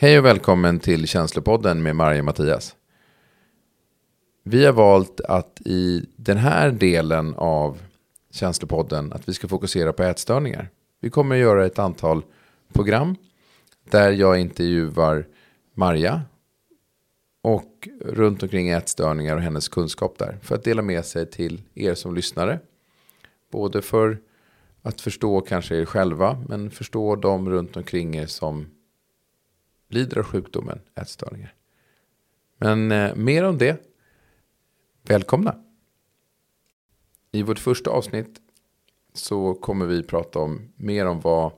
Hej och välkommen till Känslopodden med Marja Mattias. Vi har valt att i den här delen av Känslopodden att vi ska fokusera på ätstörningar. Vi kommer att göra ett antal program där jag intervjuar Marja och runt omkring ätstörningar och hennes kunskap där för att dela med sig till er som lyssnare. Både för att förstå kanske er själva men förstå de runt omkring er som lider av sjukdomen ätstörningar. Men eh, mer om det. Välkomna! I vårt första avsnitt så kommer vi prata om mer om vad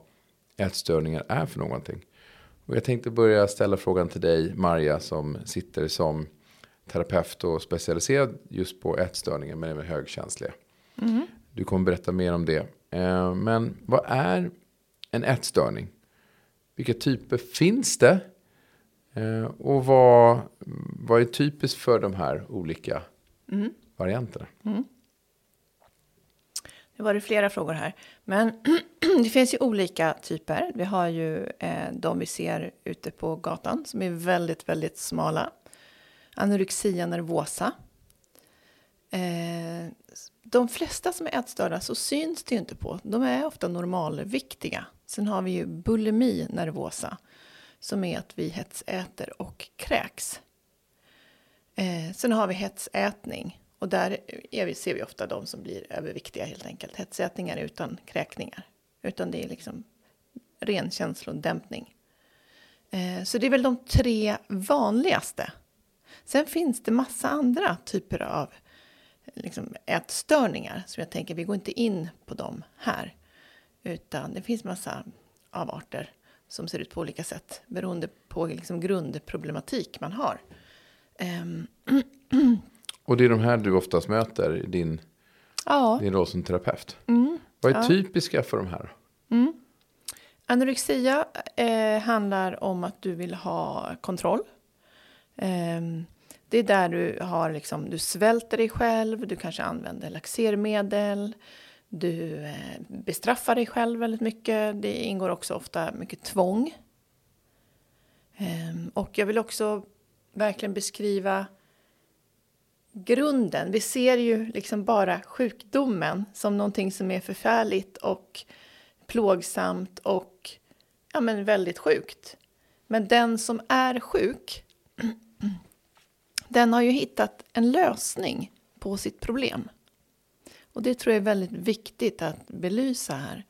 ätstörningar är för någonting. Och jag tänkte börja ställa frågan till dig, Marja, som sitter som terapeut och specialiserad just på ätstörningar, men även högkänsliga. Mm. Du kommer berätta mer om det. Eh, men vad är en ätstörning? Vilka typer finns det? Eh, och vad, vad är typiskt för de här olika mm. varianterna? Mm. Det var det flera frågor här. Men det finns ju olika typer. Vi har ju eh, de vi ser ute på gatan som är väldigt, väldigt smala. Anorexia nervosa. Eh, de flesta som är ätstörda så syns det ju inte på. De är ofta normalviktiga. Sen har vi ju bulimi nervosa som är att vi hetsäter och kräks. Eh, sen har vi hetsätning och där vi, ser vi ofta de som blir överviktiga helt enkelt. Hetsätningar utan kräkningar. Utan det är liksom ren känslodämpning. Eh, så det är väl de tre vanligaste. Sen finns det massa andra typer av liksom, ätstörningar som jag tänker, vi går inte in på dem här. Utan det finns massa avarter som ser ut på olika sätt beroende på liksom grundproblematik man har. Um, Och det är de här du oftast möter i din, ja. din roll som terapeut. Mm. Vad är ja. typiska för de här? Mm. Anorexia eh, handlar om att du vill ha kontroll. Eh, det är där du har liksom, du svälter dig själv, du kanske använder laxermedel, du eh, bestraffar dig själv väldigt mycket. Det ingår också ofta mycket tvång. Ehm, och jag vill också verkligen beskriva grunden. Vi ser ju liksom bara sjukdomen som någonting som är förfärligt och plågsamt och ja, men väldigt sjukt. Men den som är sjuk, den har ju hittat en lösning på sitt problem. Och det tror jag är väldigt viktigt att belysa här.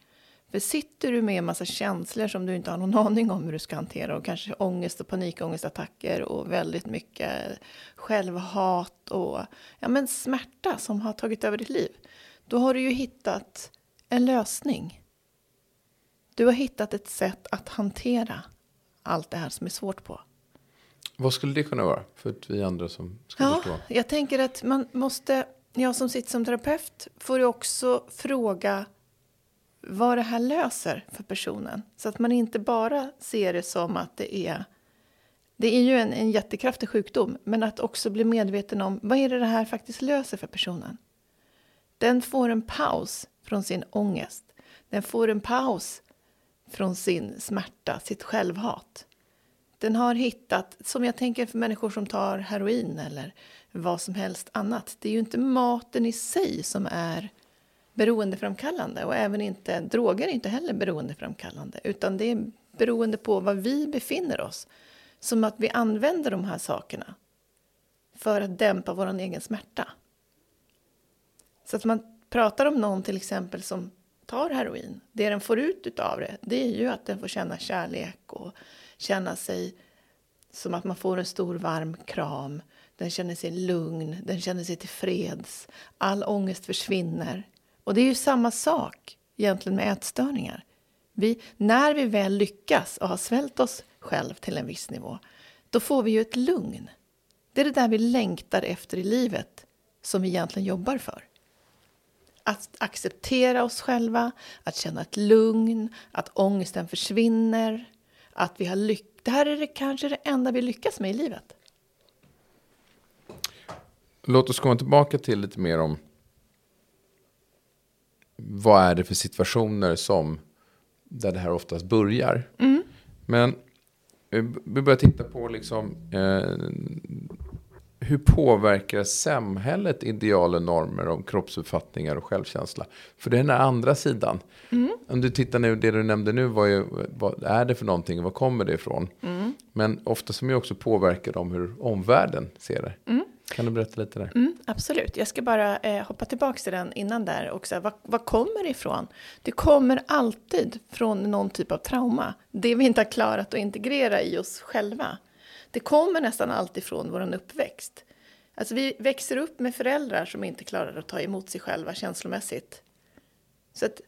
För sitter du med en massa känslor som du inte har någon aning om hur du ska hantera och kanske ångest och panikångestattacker och väldigt mycket självhat och ja, men smärta som har tagit över ditt liv. Då har du ju hittat en lösning. Du har hittat ett sätt att hantera allt det här som är svårt på. Vad skulle det kunna vara för vi andra som ska ja, förstå? Jag tänker att man måste, jag som sitter som terapeut får ju också fråga vad det här löser för personen. Så att man inte bara ser det som att det är det är ju en, en jättekraftig sjukdom, men att också bli medveten om vad är det det här faktiskt löser för personen. Den får en paus från sin ångest. Den får en paus från sin smärta, sitt självhat. Den har hittat, som jag tänker för människor som tar heroin eller vad som helst annat, det är ju inte maten i sig som är beroendeframkallande och även inte droger är inte heller beroendeframkallande utan det är beroende på var vi befinner oss. Som att vi använder de här sakerna för att dämpa vår egen smärta. Så att man pratar om någon till exempel som tar heroin. Det den får ut av det, det är ju att den får känna kärlek och känna sig som att man får en stor varm kram. Den känner sig lugn, den känner sig tillfreds. All ångest försvinner. Och det är ju samma sak egentligen med ätstörningar. Vi, när vi väl lyckas och har svält oss själv till en viss nivå, då får vi ju ett lugn. Det är det där vi längtar efter i livet som vi egentligen jobbar för. Att acceptera oss själva, att känna ett lugn, att ångesten försvinner, att vi har lyckats. Det här är det kanske det enda vi lyckas med i livet. Låt oss komma tillbaka till lite mer om vad är det för situationer som där det här oftast börjar. Mm. Men vi börjar titta på liksom, eh, hur påverkar samhället ideal och normer om kroppsuppfattningar och självkänsla? För det är den här andra sidan. Mm. Om du tittar nu, det du nämnde nu, vad är, vad är det för någonting? Var kommer det ifrån? Mm. Men ofta som ju också påverkar om hur omvärlden ser det. Mm. Kan du berätta lite där? Mm, absolut. Jag ska bara eh, hoppa tillbaka till den innan där. Och så vad, vad kommer det ifrån? Det kommer alltid från någon typ av trauma. Det vi inte har klarat att integrera i oss själva. Det kommer nästan alltid från vår uppväxt. Alltså vi växer upp med föräldrar som inte klarar att ta emot sig själva känslomässigt. Så att,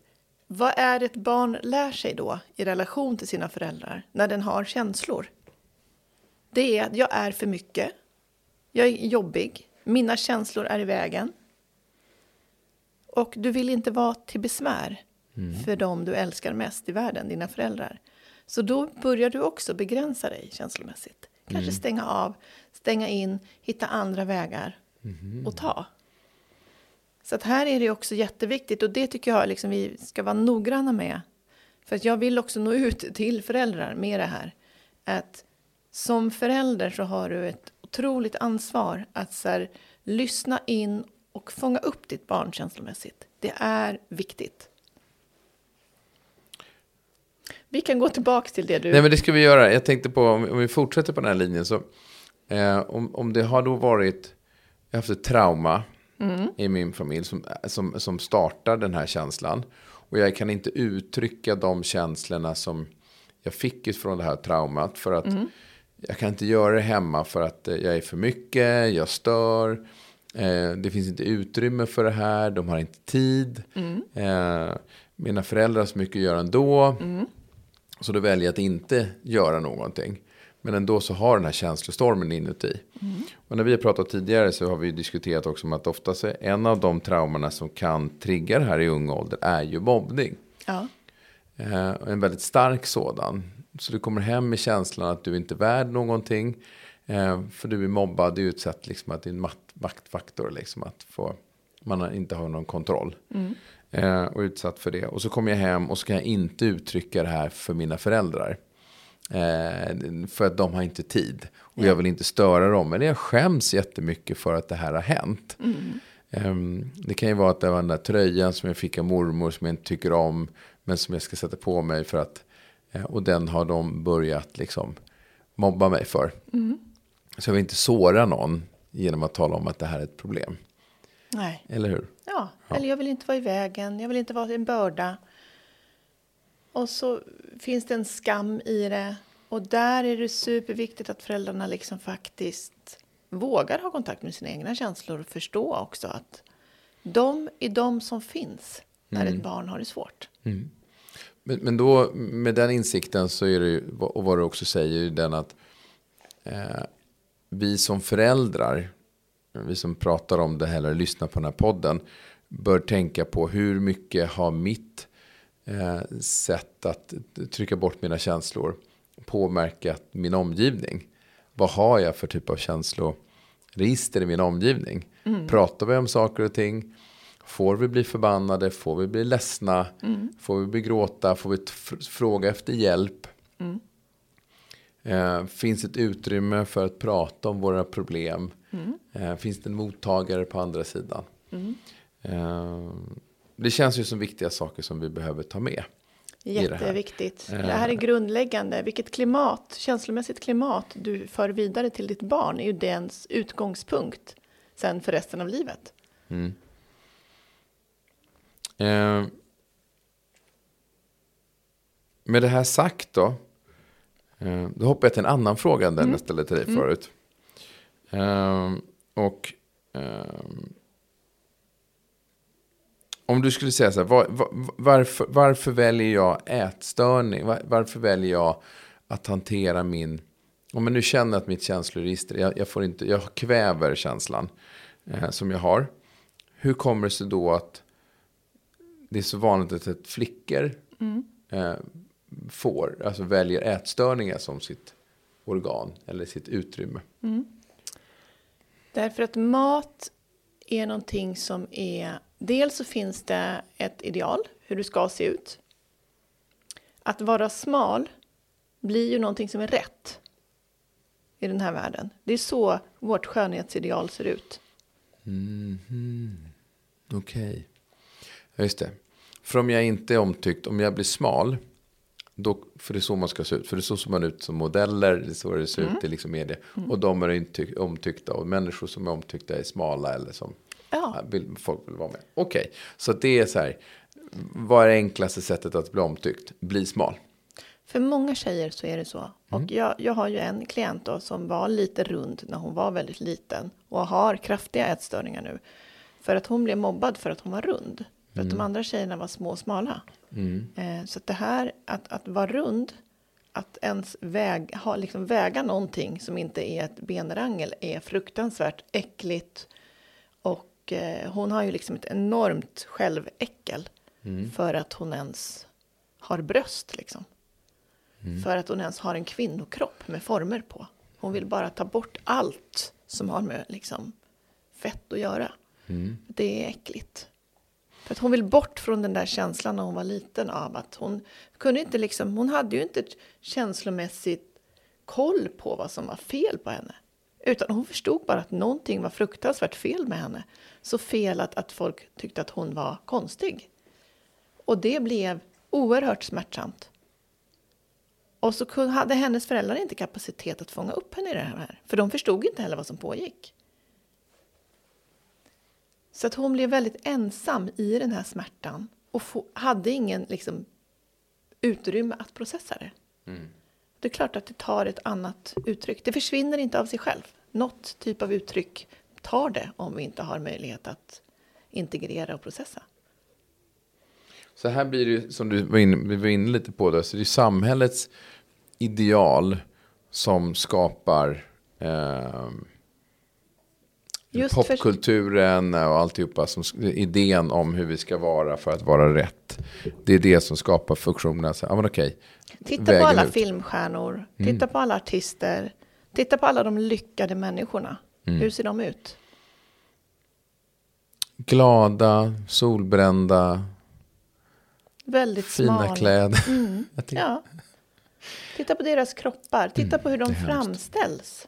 vad är det ett barn lär sig då i relation till sina föräldrar när den har känslor? Det är att jag är för mycket. Jag är jobbig. Mina känslor är i vägen. Och du vill inte vara till besvär mm. för dem du älskar mest i världen, dina föräldrar. Så då börjar du också begränsa dig känslomässigt. Kanske mm. stänga av, stänga in, hitta andra vägar mm. och ta. Så att här är det också jätteviktigt och det tycker jag liksom vi ska vara noggranna med. För att jag vill också nå ut till föräldrar med det här. Att som förälder så har du ett otroligt ansvar att så här, lyssna in och fånga upp ditt barn känslomässigt. Det är viktigt. Vi kan gå tillbaka till det du... Nej, men det ska vi göra. Jag tänkte på, om, vi fortsätter på den här linjen, så eh, om, om det har då varit, jag har haft ett trauma mm. i min familj som, som, som startar den här känslan. Och jag kan inte uttrycka de känslorna som jag fick från det här traumat. För att mm. jag kan inte göra det hemma för att eh, jag är för mycket, jag stör. Eh, det finns inte utrymme för det här, de har inte tid. Mm. Eh, mina föräldrar har så mycket att göra ändå. Mm. Så då väljer jag att inte göra någonting. Men ändå så har den här känslostormen inuti. Mm. Och när vi har pratat tidigare så har vi diskuterat också om att oftast en av de traumarna som kan trigga det här i ung ålder är ju mobbning. Ja. Eh, en väldigt stark sådan. Så du kommer hem med känslan att du inte är värd någonting. Eh, för du är mobbad, du är utsatt liksom att det är en maktfaktor. Liksom att få, man inte har någon kontroll. Mm. Eh, och utsatt för det. Och så kommer jag hem och så kan jag inte uttrycka det här för mina föräldrar. Eh, för att de har inte tid. Och jag vill inte störa dem. Men jag skäms jättemycket för att det här har hänt. Mm. Eh, det kan ju vara att det var den där tröjan som jag fick av mormor som jag inte tycker om. Men som jag ska sätta på mig för att. Eh, och den har de börjat liksom mobba mig för. Mm. Så jag vill inte såra någon genom att tala om att det här är ett problem. Nej. Eller hur? Ja, ja, eller jag vill inte vara i vägen, jag vill inte vara en börda. Och så finns det en skam i det. Och där är det superviktigt att föräldrarna liksom faktiskt vågar ha kontakt med sina egna känslor och förstå också att de är de som finns när mm. ett barn har det svårt. Mm. Men, men då med den insikten så är det ju, och vad du också säger, den att eh, vi som föräldrar vi som pratar om det här eller lyssnar på den här podden bör tänka på hur mycket har mitt eh, sätt att trycka bort mina känslor påverkat min omgivning. Vad har jag för typ av känsloregister i min omgivning? Mm. Pratar vi om saker och ting? Får vi bli förbannade? Får vi bli ledsna? Mm. Får vi bli gråta? Får vi fråga efter hjälp? Mm. Eh, finns ett utrymme för att prata om våra problem? Mm. Eh, finns det en mottagare på andra sidan? Mm. Eh, det känns ju som viktiga saker som vi behöver ta med. Jätteviktigt. Det här. det här är grundläggande. Vilket klimat, känslomässigt klimat du för vidare till ditt barn är ju dens utgångspunkt sen för resten av livet. Mm. Eh, med det här sagt då, eh, då hoppar jag till en annan fråga än den mm. jag ställde till dig mm. förut. Um, och um, om du skulle säga så här, var, var, varför, varför väljer jag ätstörning? Var, varför väljer jag att hantera min... Om jag nu känner att mitt känsloregister, jag, jag, får inte, jag kväver känslan eh, som jag har. Hur kommer det sig då att det är så vanligt att flickor mm. eh, får, alltså väljer ätstörningar som sitt organ eller sitt utrymme? Mm. Därför att mat är någonting som är... Dels så finns det ett ideal, hur du ska se ut. Att vara smal, blir ju någonting som är rätt i den här världen. Det är så vårt skönhetsideal ser ut. Okej. Ja, just det. För om jag inte är omtyckt, om jag blir smal. Då, för det är så man ska se ut. För det är så som man ut som modeller. Det är så det ser ut i liksom media. Och de är inte omtyckta. Och människor som är omtyckta är smala. Eller som Ja. vill, folk vill vara med. Okej, så det är så här. Vad är det enklaste sättet att bli omtyckt? Bli smal. För många tjejer så är det så. Och jag, jag har ju en klient då som var lite rund när hon var väldigt liten och har kraftiga ätstörningar nu. För att hon blev mobbad för att hon var rund. För att de andra tjejerna var små och smala. Eh, så att det här att, att vara rund, att ens väg, ha, liksom väga någonting som inte är ett benrangel är fruktansvärt äckligt. Och eh, hon har ju liksom ett enormt själväckel för att hon ens har bröst liksom. För att hon ens har en kvinnokropp med former på. Hon vill bara ta bort allt som har med liksom, fett att göra. Det är äckligt. För att hon vill bort från den där känslan när hon var liten av att hon kunde inte liksom, hon hade ju inte känslomässigt koll på vad som var fel på henne. Utan hon förstod bara att någonting var fruktansvärt fel med henne. Så fel att, att folk tyckte att hon var konstig. Och det blev oerhört smärtsamt. Och så hade hennes föräldrar inte kapacitet att fånga upp henne i det här. För de förstod inte heller vad som pågick. Så att hon blev väldigt ensam i den här smärtan. Och få, hade ingen liksom, utrymme att processa det. Det är klart att det tar ett annat uttryck. Det försvinner inte av sig själv. Något typ av uttryck tar det om vi inte har möjlighet att integrera och processa. Så här blir det som du var inne, vi var inne lite på, det, så det är samhällets ideal som skapar eh, Just popkulturen och alltihopa, som, idén om hur vi ska vara för att vara rätt. Det är det som skapar funktionen. Så, ja, men okej, Titta på alla ut. Mm. filmstjärnor, titta på alla artister, titta på alla de lyckade människorna. Mm. Hur ser de ut? Glada, solbrända, Väldigt fina smala. kläder. Tycker- Ja. Titta på deras kroppar, titta på hur de Mm, hemskt. Mm. framställs.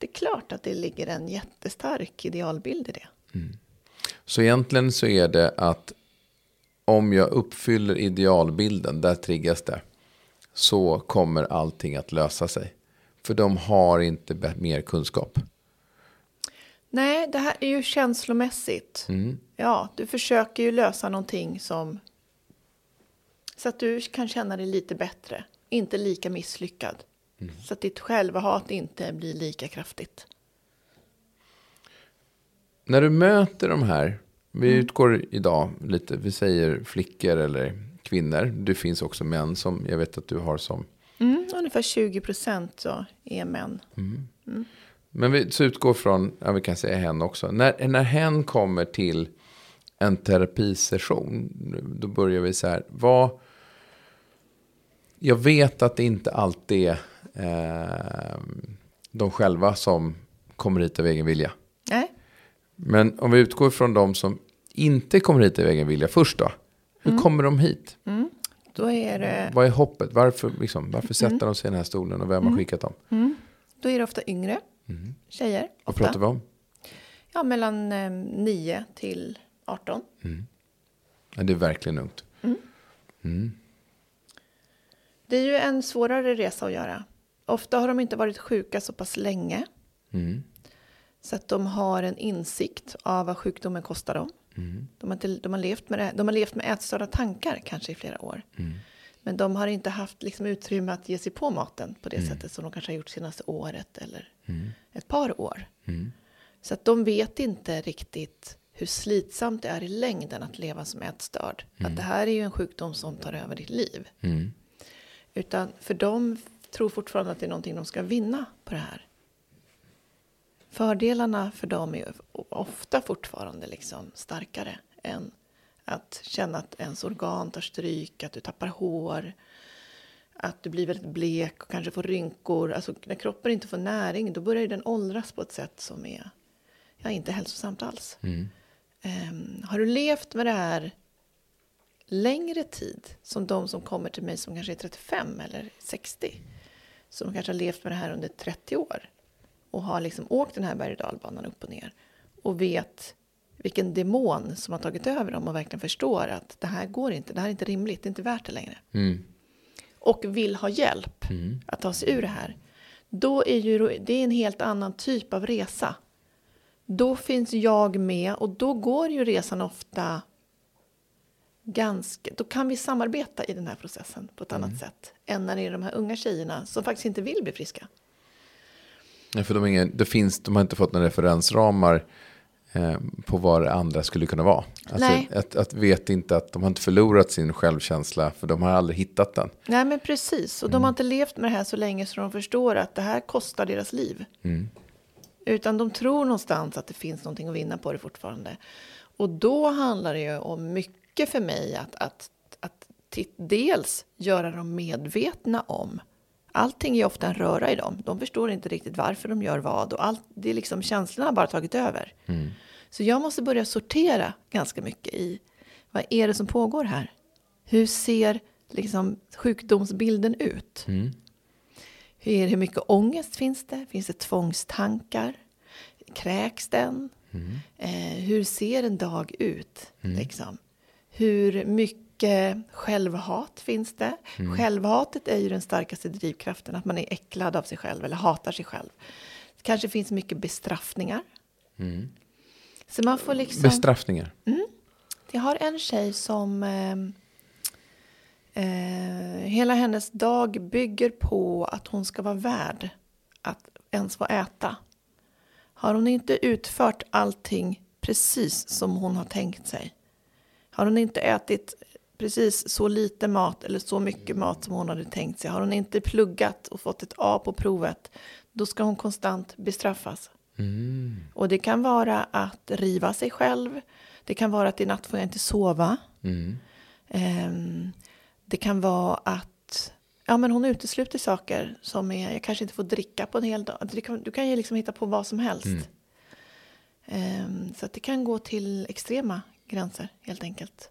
Det är klart att det ligger en jättestark idealbild i det. Så egentligen så är det att om jag uppfyller idealbilden, där triggas det. Så kommer allting att lösa sig. För de har inte mer kunskap. Nej, det här är ju känslomässigt. Mm. Ja, du försöker ju lösa någonting som... Så att du kan känna dig lite bättre. Inte lika misslyckad. Mm. Så att ditt självhat inte blir lika kraftigt. När du möter de här, vi utgår idag lite, vi säger flickor eller kvinnor. Det finns också män som jag vet att du har som Mm, ungefär 20 procent är män. Men vi så utgår från, ja, vi kan säga hen också. När, när hen kommer till en terapisession, då börjar vi så här. Vad, jag vet att det inte alltid är eh, de själva som kommer hit av egen vilja. Nej, Men om vi utgår från de som inte kommer hit av egen vilja först då. Hur kommer de hit? då är det, Vad är hoppet? Varför, liksom, varför sätter de sig i den här stolen och vem har skickat dem? då är det ofta yngre tjejer. Vad Ofta. pratar vi om? Ja, mellan eh, 9 till 18. Ja, det är verkligen ungt. Det är ju en svårare resa att göra. Ofta har de inte varit sjuka så pass länge. Mm. Så att de har en insikt av vad sjukdomen kostar dem. De, har inte, de, har levt med det, de har levt med ätstörda tankar kanske i flera år. Men de har inte haft liksom utrymme att ge sig på maten på det sättet som de kanske har gjort senaste året eller ett par år. Så att de vet inte riktigt hur slitsamt det är i längden att leva som ätstörd. Att det här är ju en sjukdom som tar över ditt liv. Utan för dem tror fortfarande att det är någonting de ska vinna på det här. Fördelarna för dem är ofta fortfarande liksom starkare än att känna att ens organ tar stryk, att du tappar hår, att du blir väldigt blek och kanske får rynkor. Alltså när kroppen inte får näring, då börjar den åldras på ett sätt som är ja, inte hälsosamt alls. Ehm, har du levt med det här längre tid som de som kommer till mig som kanske är 35 eller 60. Som kanske har levt med det här under 30 år och har liksom åkt den här berg och dalbanan upp och ner och vet vilken demon som har tagit över dem och verkligen förstår att det här går inte, det här är inte rimligt, det är inte värt det längre. Mm. Och vill ha hjälp att ta sig ur det här. Då är ju det är en helt annan typ av resa. Då finns jag med och då går ju resan ofta ganska, då kan vi samarbeta i den här processen på ett annat sätt än när det är de här unga tjejerna som faktiskt inte vill bli friska. Ja, för de, har ingen, det finns, de har inte fått några referensramar eh, på vad det andra skulle kunna vara. Alltså, Nej. Att, att vet inte att de har inte förlorat sin självkänsla för de har aldrig hittat den. Nej men precis, och de har inte levt med det här så länge så de förstår att det här kostar deras liv. Utan de tror någonstans att det finns någonting att vinna på det fortfarande. Och då handlar det ju om mycket för mig att, att, att dels göra dem medvetna om Allting är ofta en röra i dem. De förstår inte riktigt varför de gör vad. Och allt, det är liksom, känslorna har bara tagit över. Så jag måste börja sortera ganska mycket i vad är det som pågår här? Hur ser liksom sjukdomsbilden ut? Hur, är det, hur mycket ångest finns det? Finns det tvångstankar? Kräks den? Eh, hur ser en dag ut? Liksom? Hur mycket självhat finns det? Självhatet är ju den starkaste drivkraften, att man är äcklad av sig själv eller hatar sig själv. Det kanske finns mycket bestraffningar. Så man får liksom... Bestraffningar. Jag har en tjej som... Eh, eh, hela hennes dag bygger på att hon ska vara värd att ens få äta. Har hon inte utfört allting precis som hon har tänkt sig. Har hon inte ätit precis så lite mat eller så mycket mat som hon hade tänkt sig. Har hon inte pluggat och fått ett A på provet. Då ska hon konstant bestraffas. Och det kan vara att riva sig själv. Det kan vara att i natt får jag inte sova. Ehm, det kan vara att ja, men hon utesluter saker som är, jag kanske inte får dricka på en hel dag. Du kan, du kan ju liksom hitta på vad som helst. Ehm, så att det kan gå till extrema gränser helt enkelt.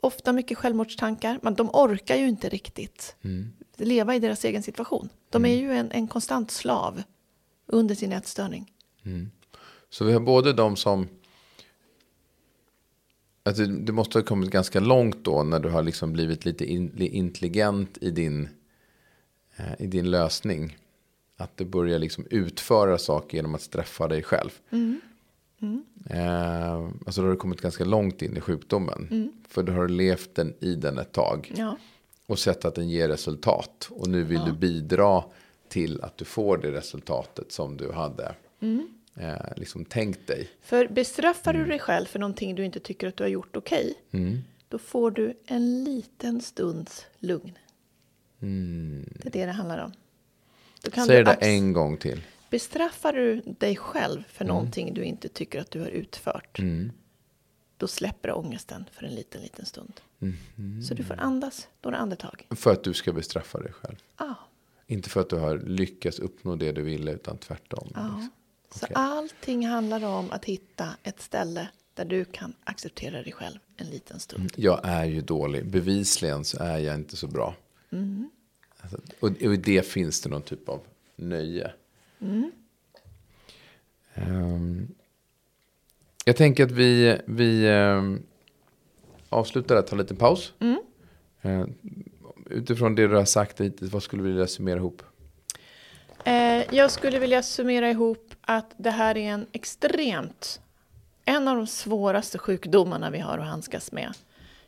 Ofta mycket självmordstankar, men de orkar ju inte riktigt leva i deras egen situation. De är ju en, en konstant slav under sin ätstörning. Så vi har både de som... Att du, du måste ha kommit ganska långt då när du har liksom blivit lite in, intelligent i din, eh, i din lösning. Att du börjar liksom utföra saker genom att straffa dig själv. Eh, alltså då har du kommit ganska långt in i sjukdomen. För du har levt den, i den ett tag. Ja. Och sett att den ger resultat. Och nu vill du bidra till att du får det resultatet som du hade eh, liksom tänkt dig. För bestraffar du dig själv för någonting du inte tycker att du har gjort okej, då får du en liten stunds lugn. Det är det det handlar om. Då Säg du det en gång till. Bestraffar du dig själv för någonting du inte tycker att du har utfört, då släpper ångesten för en liten, liten stund. Så du får andas några andetag. För att du ska bestraffa dig själv. Ja. Inte för att du har lyckats uppnå det du ville utan tvärtom. Liksom. Så Okej. allting handlar om att hitta ett ställe där du kan acceptera dig själv en liten stund. Jag är ju dålig. Bevisligen så är jag inte så bra. Alltså, och och i det finns det någon typ av nöje. Ehm, jag tänker att vi, vi um, avslutar där, tar en liten paus. Eh, utifrån det du har sagt hittills, vad skulle du vilja summera ihop? Eh, jag skulle vilja summera ihop att det här är en extremt, en av de svåraste sjukdomarna vi har att handskas med.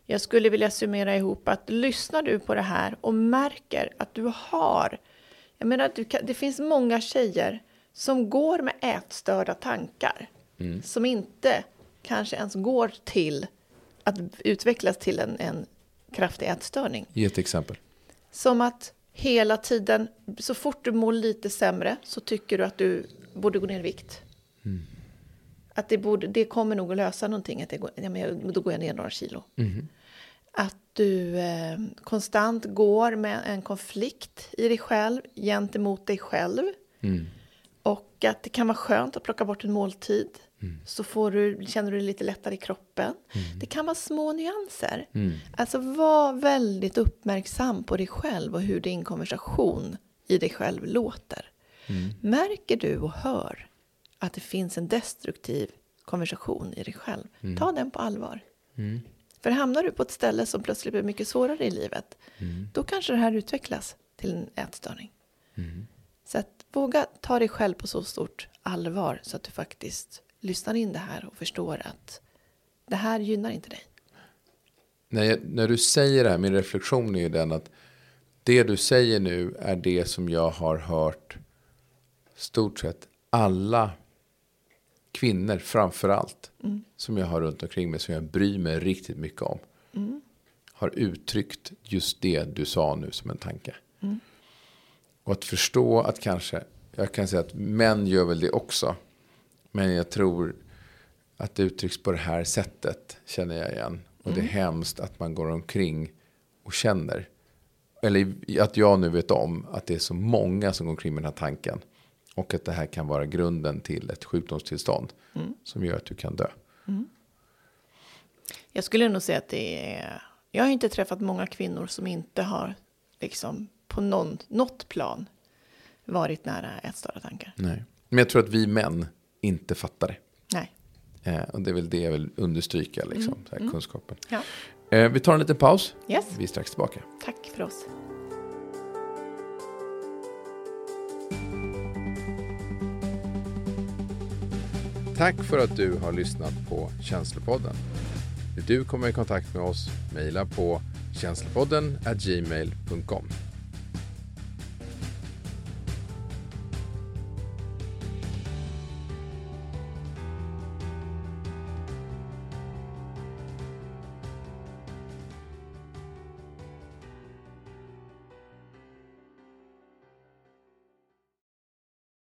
Jag skulle vilja summera ihop att lyssnar du på det här och märker att du har, jag menar du kan, det finns många tjejer som går med ätstörda tankar. Som inte kanske ens går till att utvecklas till en, en kraftig ätstörning. Ge ett exempel. Som att hela tiden, så fort du mår lite sämre så tycker du att du borde gå ner i vikt. Att det, borde, det kommer nog att lösa någonting, att det går, ja, men då går jag ner några kilo. Att du eh, konstant går med en konflikt i dig själv gentemot dig själv. Och att det kan vara skönt att plocka bort en måltid. så får du, känner du dig lite lättare i kroppen. Det kan vara små nyanser. Alltså var väldigt uppmärksam på dig själv och hur din konversation i dig själv låter. Märker du och hör att det finns en destruktiv konversation i dig själv, ta den på allvar. För hamnar du på ett ställe som plötsligt blir mycket svårare i livet, då kanske det här utvecklas till en ätstörning. Så att våga ta dig själv på så stort allvar så att du faktiskt lyssnar in det här och förstår att det här gynnar inte dig. När, när du säger det här, min reflektion är ju den att det du säger nu är det som jag har hört stort sett alla kvinnor framför allt som jag har runt omkring mig som jag bryr mig riktigt mycket om. Har uttryckt just det du sa nu som en tanke. Och att förstå att kanske, jag kan säga att män gör väl det också. Men jag tror att det uttrycks på det här sättet känner jag igen. Och det är hemskt att man går omkring och känner. Eller att jag nu vet om att det är så många som går omkring med den här tanken. Och att det här kan vara grunden till ett sjukdomstillstånd. Som gör att du kan dö. Jag skulle nog säga att det är... Jag har inte träffat många kvinnor som inte har liksom på någon, något plan varit nära ätstörda tankar. Nej. Men jag tror att vi män inte fattar det. Nej. Eh, och det är väl det jag vill understryka, liksom, så här, kunskapen. Ja. Eh, vi tar en liten paus. Yes. Vi är strax tillbaka. Tack för oss. Tack för att du har lyssnat på Känslopodden. Vill du komma i kontakt med oss, mejla på känslopodden gmail.com.